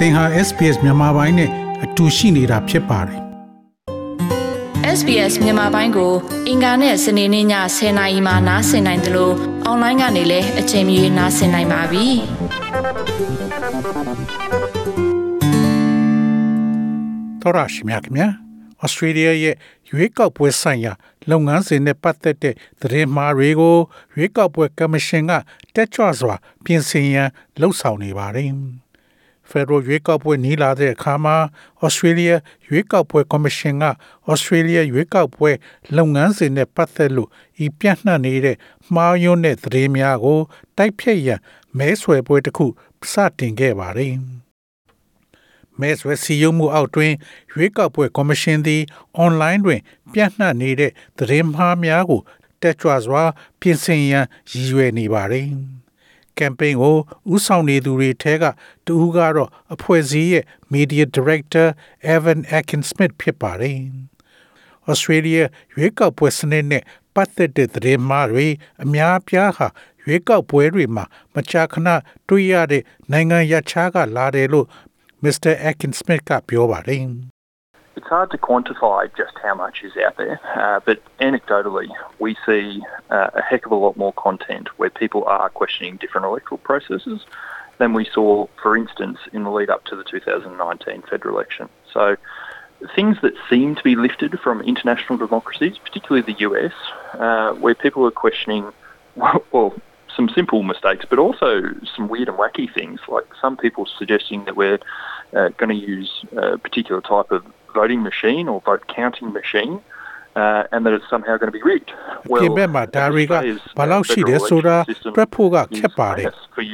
သင်ဟာ SPS မြန်မာပိုင်းနဲ့အတူရှိနေတာဖြစ်ပါတယ် SBS မြန်မာပိုင်းကို အင်ကာနဲ့စနေနေ့ည10:00နာရီမှနားဆင်နိုင်တယ်လို့အွန်လိုင်းကနေလည်းအချိန်မီနားဆင်နိုင်ပါပြီ။သောရရှိမြခင်ဗျာ။ Australia ရဲ့ရွေးကောက်ပွဲဆိုင်ရာလုပ်ငန်းစဉ်နဲ့ပတ်သက်တဲ့သတင်းမှားတွေကိုရွေးကောက်ပွဲကော်မရှင်ကတက်ကြွစွာ ပြင်ဆင်ရန်လှုံ့ဆော်နေပါတယ်။ Federal ရွေးကောက်ပွဲနီးလာတဲ့အခါမှာ Australia ရွေးကောက်ပွဲကော်မရှင်က Australia ရွေးကောက်ပွဲလုပ်ငန်းစဉ်နဲ့ပတ်သက်လို့ဤပြန့်နှံ့နေတဲ့မှားယွင်းတဲ့သတင်းများကို တိုက်ဖျက်ရန်မဲဆွယ်ပွဲတစ်ခုစတင်ခဲ့ပါတယ်။မဲဆွယ်စီရင်မှုအောက်တွင်ရွေးကောက်ပွဲကော်မရှင်သည် online တွင် ပြန့်နှံ့နေတဲ့သတင်းမှားများကိုတက်ကြွစွာ ပြင်ဆင်ရန်ရည်ရွယ်နေပါတယ်။ ကမ်ပိန်းကိုဥဆောင်နေသူတွေထဲကတူဦးကတော့အဖွဲ့အစည်းရဲ့ Media Director Evan Akin Smith ဖြစ်ပါတယ်။ Australia ရွေးကောက်ပွဲစနစ်နဲ့ပတ်သက်တဲ့သတင်းမှားတွေအများအပြားဟာရွေးကောက်ပွဲတွေမှာမကြာခဏတွေ့ရတဲ့နိုင်ငံရခြားကလာတယ်လို့ Mr. Akin Smith ကပြောပါတယ်။ It's hard to quantify just how much is out there, uh, but anecdotally, we see uh, a heck of a lot more content where people are questioning different electoral processes than we saw, for instance, in the lead up to the 2019 federal election. So, things that seem to be lifted from international democracies, particularly the US, uh, where people are questioning, well, some simple mistakes, but also some weird and wacky things, like some people suggesting that we're uh, going to use a particular type of voting machine or vote counting machine uh, and that it's somehow going to be rigged. ပြင်ပမှာဒါတွေကဘလောက်ရှိတယ်ဆိုတာတွက်ဖို့ကခက်ပါတယ်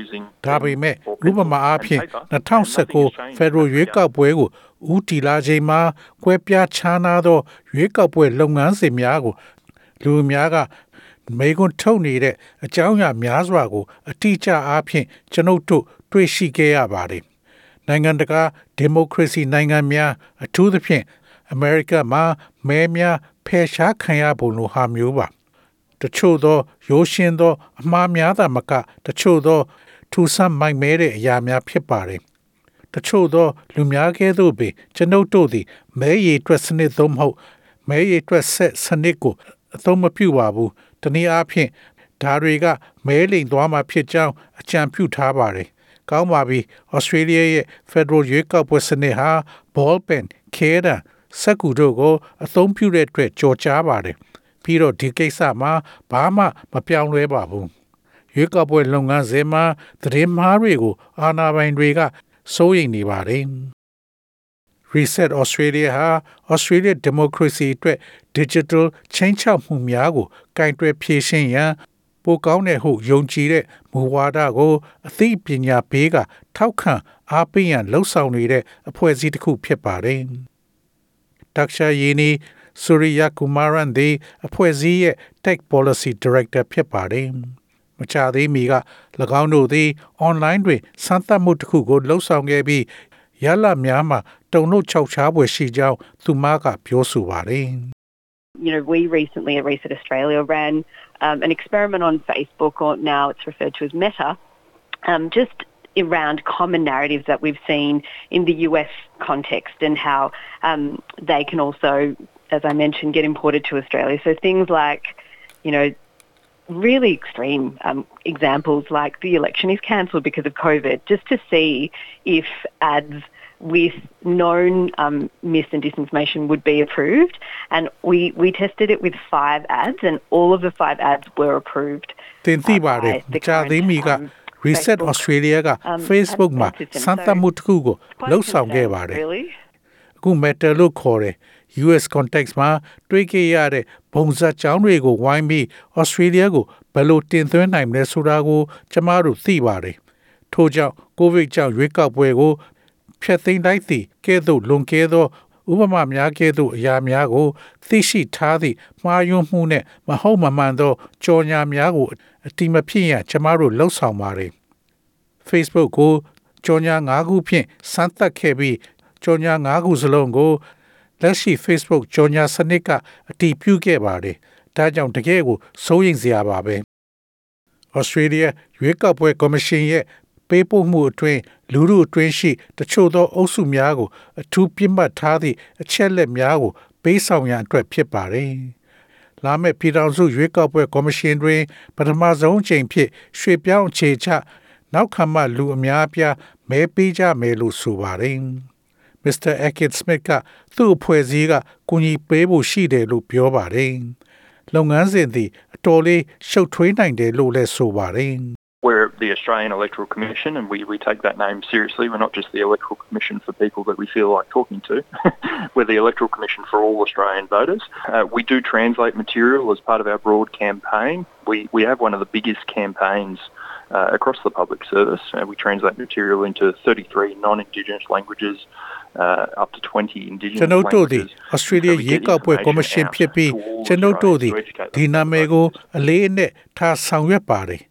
။ဒါပေမဲ့ဥပမာအားဖြင့်2019 Federal ရွေးကောက်ပွဲကိုဦးတီလာချိန်မှာကွဲပြားခြားနားသောရွေးကောက်ပွဲလုပ်ငန်းစဉ်များကိုလူများကမေကွန်ထုတ်နေတဲ့အကြောင်းအရာများစွာကို အတိအကျအားဖြင့်ကျွန်ုပ်တို့တွေ့ရှိခဲ့ရပါတယ်။ နိုင်ငံတကာဒီမိုကရေစီနိုင်ငံများအထူးသဖြင့်အမေရိကမှာမဲများဖယ်ရှားခံရပုံလိုဟာမျိုးပါတချို့သောရိုးရှင်းသော အမှားများသာမက တချို့သော ထူဆန်းမိုက်မဲတဲ့အရာများဖြစ်ပါတယ်တချို့သောလူများကဲ့သို့ပင်ကျွန်ုပ်တို့သည်မဲရည်အတွက်စနစ်သုံးမဟုတ်မဲရည်အတွက်ဆက်စနစ်ကိုအသုံးမပြုပါဘူးတနည်းအားဖြင့်ဒါတွေကမဲလိမ်သွားမှာဖြစ်ကြောင်းအကြံပြုထားပါတယ် ကောင်းပါပြီဩစတြေးလျရဲ့ Federal ရွေးကောက်ပွဲစနစ်ဟာ ball pen ခဲတာစက်ကူတို့ကိုအသုံးပြုတဲ့အတွက်ကြော်ကြားပါတယ်ပြီးတော့ဒီကိစ္စမှာဘာမှမပြောင်းလဲပါဘူးရွေးကောက်ပွဲလုပ်ငန်းစဉ်မှာသတင်းမှားတွေကို အာဏာပိုင်တွေကစိုးရိမ်နေပါတယ် Reset Australia ဟာ Australia Democracy အတွက် Digital ချင်းချောက်မှုများကိုကင်တွယ်ဖြည့်ရှင်းရန် ပိုကောင်းတဲ့ဟုယုံကြည်တဲ့မူဝါဒကို အသိပညာပေးကထောက်ခံအားပေးရန်လှုံ့ဆော်နေတဲ့အဖွဲ့အစည်းတစ်ခုဖြစ်ပါတယ်။ဒေါက်တာယီနီဆူရီယာကူမာရန်ဒီအဖွဲ့အစည်းရဲ့ Tech Policy Director ဖြစ်ပါတယ်။မချသေးမီက၎င်းတို့သည် online တွင်စမ်းသပ်မှုတစ်ခုကိုလှုံ့ဆော်ခဲ့ပြီးရလများမှာတုံ့နှုတ်ချောက်ချားပွဲရှိကြောင်းသူမကပြောဆိုပါတယ်။ You know, we recently at Reset Australia ran um, an experiment on Facebook, or now it's referred to as Meta, um, just around common narratives that we've seen in the US context and how um, they can also, as I mentioned, get imported to Australia. So things like, you know, really extreme um, examples like the election is cancelled because of COVID, just to see if ads with known um, myth and disinformation would be approved. And we, we tested it with five ads, and all of the five ads were approved. တင်သိပါတယ်ကြာသေးမီက Reset Australia က Facebook မှာစမ်းသပ်မှုတစ်ခုကိုလှုပ်ဆောင်ခဲ့ပါတယ်အခု Meta လို့ခေါ်တယ် US context မှာတွေးခဲ့ရတဲ့ဘုံစက်ကြောင်းတွေကိုဝိုင်းပြီး Australia ကိုဘယ်လိုတင်သွင်းနိုင်မလဲဆိုတာကိုကျမတို့သိပါတယ်ထို့ကြောင့် COVID ကြောင့်ရွေးကောက်ပွဲကို ဖျက်သိမ်းလိုက်သည့်ကဲ့သို့လွန်ကဲသောဥပမာများကဲ့သို့အရာများကို သိရှိထားသည့်မှားယွင်းမှုနှင့်မဟုတ်မမှန်သောကြော်ညာများကိုအတိမဖြစ်ရန်ကျမတို့လှုံ့ဆော်ပါတယ် Facebook ကိုကြော်ညာ၅ခုဖြင့်စမ်းသပ်ခဲ့ပြီးကြော်ညာ၅ခုစလုံးကိုလက်ရှိ Facebook ကြော်ညာစနစ်ကအတည်ပြုခဲ့ပါတယ်။ဒါကြောင့်တကယ်ကိုစိုးရိမ်စရာပါပဲ။ Australia ရွေးကောက်ပွဲကော်မရှင်ရဲ့ ပေးပို့မှုအတွင်းလူမှုအတွင်းရှိတချို့သောအုပ်စုများကို အထူးပြစ်မှတ်ထားသည့်အချက်လက်များကို ပေးဆောင်ရန်အတွက်ဖြစ်ပါတယ်။လာမယ့်ပြည်ထောင်စုရွေးကောက်ပွဲကော်မရှင်တွင်ပထမဆုံးအကြိမ်ဖြစ်ရွှေပြောင်းအခြေချနောက်ခံမှလူအများအပြားမဲပေးကြမယ်လို့ဆိုပါတယ်။ Mr. Akin Smith ကသူ့အဖွဲ့အစည်းကကူညီပေးဖို့ရှိတယ်လို့ပြောပါတယ်။လုပ်ငန်းစဉ်သည်အတော်လေးရှုပ်ထွေးနိုင်တယ်လို့လည်းဆိုပါတယ်။ We're the Australian Electoral Commission and we, we take that name seriously. We're not just the Electoral Commission for people that we feel like talking to. We're the Electoral Commission for all Australian voters. Uh, we do translate material as part of our broad campaign. We, we have one of the biggest campaigns uh, across the public service. Uh, we translate material into 33 non-Indigenous languages, uh, up to 20 Indigenous ကျွန်ုပ်တို့သည် languages. Australia So we ရေ get ကောက်ပွဲ information ကော်မရှင် out ဖြစ်ပြီး to all ကျွန်ုပ်တို့သည် Australians to educate ဒီ them နာမည်ကို about အလေးအနက်ထားဆောင်ရွက်ပါတယ်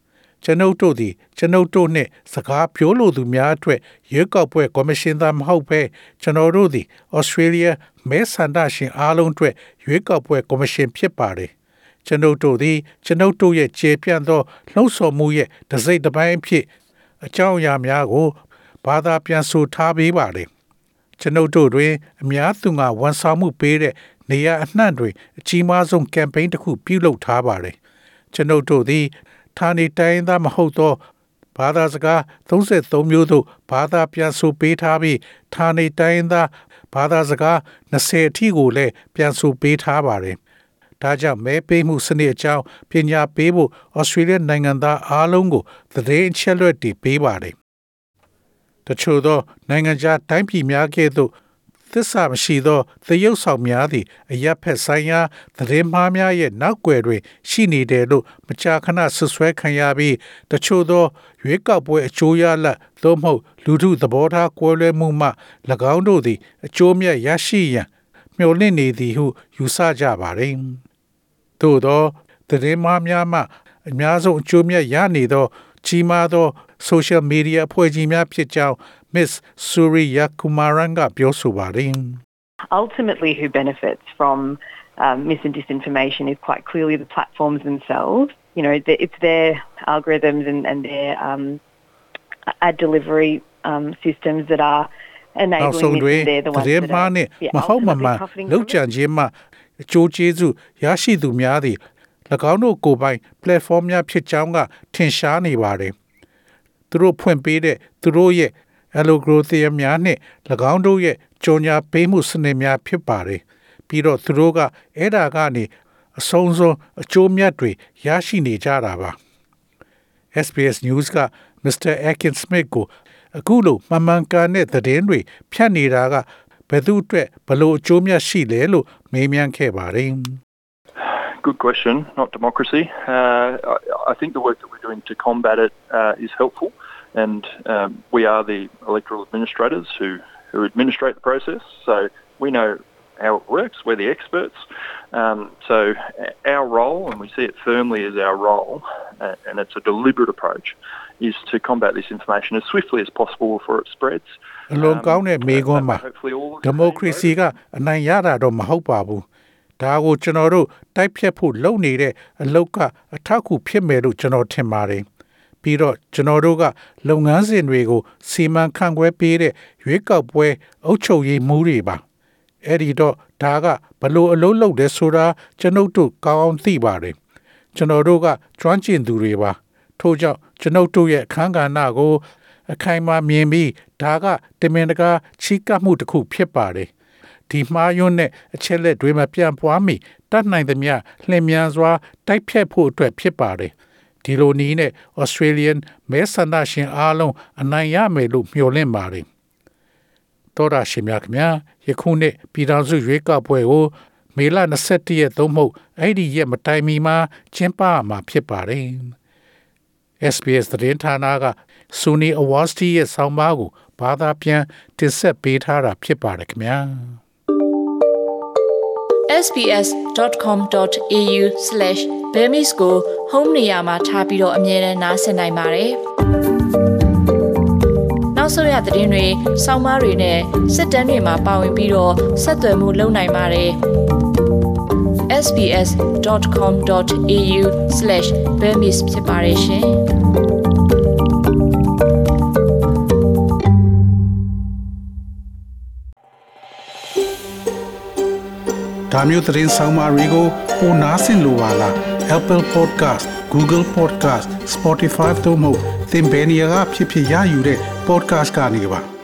ကျွန်ုပ်တို့သည်ကျွန်ုပ်တို့နှင့်စကားပြောလိုသူများအတွက်ရေကောက်ပွဲကော်မရှင်သားမဟုတ်ဘဲကျွန်တော်တို့သည် Australia မဲဆန္ဒရှင်အားလုံးအတွက်ရေကောက်ပွဲကော်မရှင်ဖြစ်ပါတယ်ကျွန်ုပ်တို့သည်ကျွန်ုပ်တို့ရဲ့ခြေပြန့်သောလှုံ့ဆော်မှုရဲ့တစ်စိတ်တစ်ပိုင်းအဖြစ်အကြောင်းအရာများကိုဘာသာပြန်ဆိုထားပေးပါတယ်ကျွန်ုပ်တို့တွင်အများသူငါဝန်ဆောင်မှုပေးတဲ့နေရာအနှံ့တွင်အကြီးမားဆုံးကမ်ပိန်းတစ်ခုပြုလုပ်ထားပါတယ်ကျွန်ုပ်တို့သည် ဌာနေတိုင်းသားမဟုတ်သောဘာသာစကား33မျိုးသို့ဘာသာပြန်ဆိုပေးထားပြီးဌာနေတိုင်းသားဘာသာစကား20အထိကိုလည်းပြန်ဆိုပေးထားပါတယ်။ဒါကြောင့်မဲပေးမှုစနစ်အကြောင်းပညာပေးဖို့ဩစတြေးလျနိုင်ငံသားအားလုံးကိုသတင်းအချက်အလက်တွေပေးပါတယ်။တချို့သောနိုင်ငံခြားတိုင်းပြည်များကဲ့သို့ သစ္စာမရှိသောသရုပ်ဆောင်များသည်အရက်ဖက်ဆိုင်ရာသတင်းမှားများရဲ့နောက်ွယ်တွင် ရှိနေတယ်လို့မကြာခဏဆွဆွဲခံရပြီးတချို့သောရွေးကောက်ပွဲအကျိုးရလဒ်သို့မဟုတ်လူထုသဘောထားကွဲလွဲမှုမှ၎င်းတို့သည်အကျိုးမြတ်ရရှိရန်မျှော်လင့်နေသည်ဟုယူဆကြပါသည်။သို့သောသတင်းမှားများမှအများဆုံးအကျိုးမြတ်ရနေသောကြီးမားသော social media အဖွဲ့အစည်းများဖြစ်ကြောင်း Miss Surya Kumaran ကပြောဆိုပါတယ်။ ultimately who benefits from um, mis and disinformation is quite clearly the platforms themselves. You know, the, it's their algorithms and, and their um, ad delivery um, systems that are နောက် enabling ဆုံး this တွင် and they're the တ ones ည် that မှား are နှင့် yeah, မဟုတ်မ ultimately မှန် profiting လောက် from ကြံ it. ခြင်းမှအကျိုးကျေးဇူးရရှိသူများသည်၎င်းတို့ကိုယ်ပိုင် platform များဖြစ်ကြောင်းကထင်ရှားနေပါတယ်။ သူတို့ဖွင့်ပေးတဲ့သူတို့ရဲ့ algorithm များနှင့်၎င်းတို့ရဲ့ကြော်ညာပေးမှုစနစ်များဖြစ်ပါတယ်။ပြီးတော့သူတို့ကအဲ့ဒါကနေအဆုံးစွန်အကျိုးမြတ်တွေရရှိနေကြတာပါ။ SBS News က Mr. Akin Smith ကိုအခုလိုမှန်မှန်ကန်တဲ့သတင်းတွေဖြန့်နေတာကဘယ်သူအတွက်ဘလို့အကျိုးမြတ်ရှိလဲလို့မေးမြန်းခဲ့ပါတယ်။ Good question, not democracy. Uh, I, I think the work that we're doing to combat it uh, is helpful, and um, we are the electoral administrators who, who administrate the process, so we know how it works, we're the experts. Um, so our role, and we see it firmly as our role, uh, and it's a deliberate approach, is to combat this information as swiftly as possible before it spreads. အလွန်ကောင်းတဲ့မေးခွန်းမှာ hopefully all ဒီမိုကရေစီကအနိုင်ရတာတော့မဟုတ်ပါဘူးဒါကိုကျွန်တော်တို့တိုက်ဖြတ်ဖို့လုပ်နေတဲ့အလုပ်ကအထောက်အကူဖြစ်မယ်လို့ကျွန်တော်ထင်ပါတယ် ပြီးတော့ကျွန်တော်တို့ကလုပ်ငန်းစဉ်တွေကိုစီမံခန့်ခွဲပေးတဲ့ရွေးကောက်ပွဲအုပ်ချုပ်ရေးမှုတွေပါအဲ့ဒီတော့ဒါကဘလို့အလုပ်လုပ်တယ်ဆိုတာကျွန်ုပ်တို့ကောင်းအောင်သိပါတယ်ကျွန်တော်တို့ကကျွမ်းကျင်သူတွေပါထို့ကြောင့်ကျွန်ုပ်တို့ရဲ့အခန်းကဏ္ဍကို အခိုင်အမာမြင်ပြီးဒါကတမင်တကာချီးကပ်မှုတစ်ခုဖြစ်ပါတယ်ဒီမှားယွန်းတဲ့အချက်လက်တွေမှာပြန်ပွားမိတတ်နိုင်သမျှလျင်မြန်စွာတိုက်ဖြတ်ဖို့အတွက်ဖြစ်ပါတယ် ဒီလိုနည်းနဲ့ Australian မဲဆန္ဒရှင်အားလုံးအနိုင်ရမယ်လို့မျှော်လင့်ပါတယ်တော်ရရှိမြခင်ဗျာယခုနှစ်ပြည်ထောင်စုရွေးကောက်ပွဲကိုမေလ21ရက်သို့မဟုတ်အဲ့ဒီရက်မတိုင်မီမှာကျင်းပမှာဖြစ်ပါတယ် SBS သတင်းဌာနက Sony Awards ရဲ့ဆောင်းပါးကိုဘာသာပြန်တင်ဆက်ပေးထားတာဖြစ်ပါတယ်ခင်ဗျာ sbs.com.au/bemis ကို home နေရာမှာထားပြီးတော့အမြဲတမ်းနှာစင်နိုင်ပါတယ်။နောက်ဆုံးရသတင်းတွေ၊ဆောင်းပါးတွေနဲ့စစ်တမ်းတွေမှာပါဝင်ပြီးတော့ဆက်သွယ်မှုလုပ်နိုင်ပါတယ်။ sbs.com.au/bemis ဖြစ်ပါတယ်ရှင်။ ဒါမျိုးသတင်းဆောင်မတွေကိုပိုနားဆင်လိုပါလား Apple Podcast Google Podcast Spotify တို့မှာသင်ပင်ရာဖြစ်ဖြစ်ရယူတဲ့ podcast ကနေပါ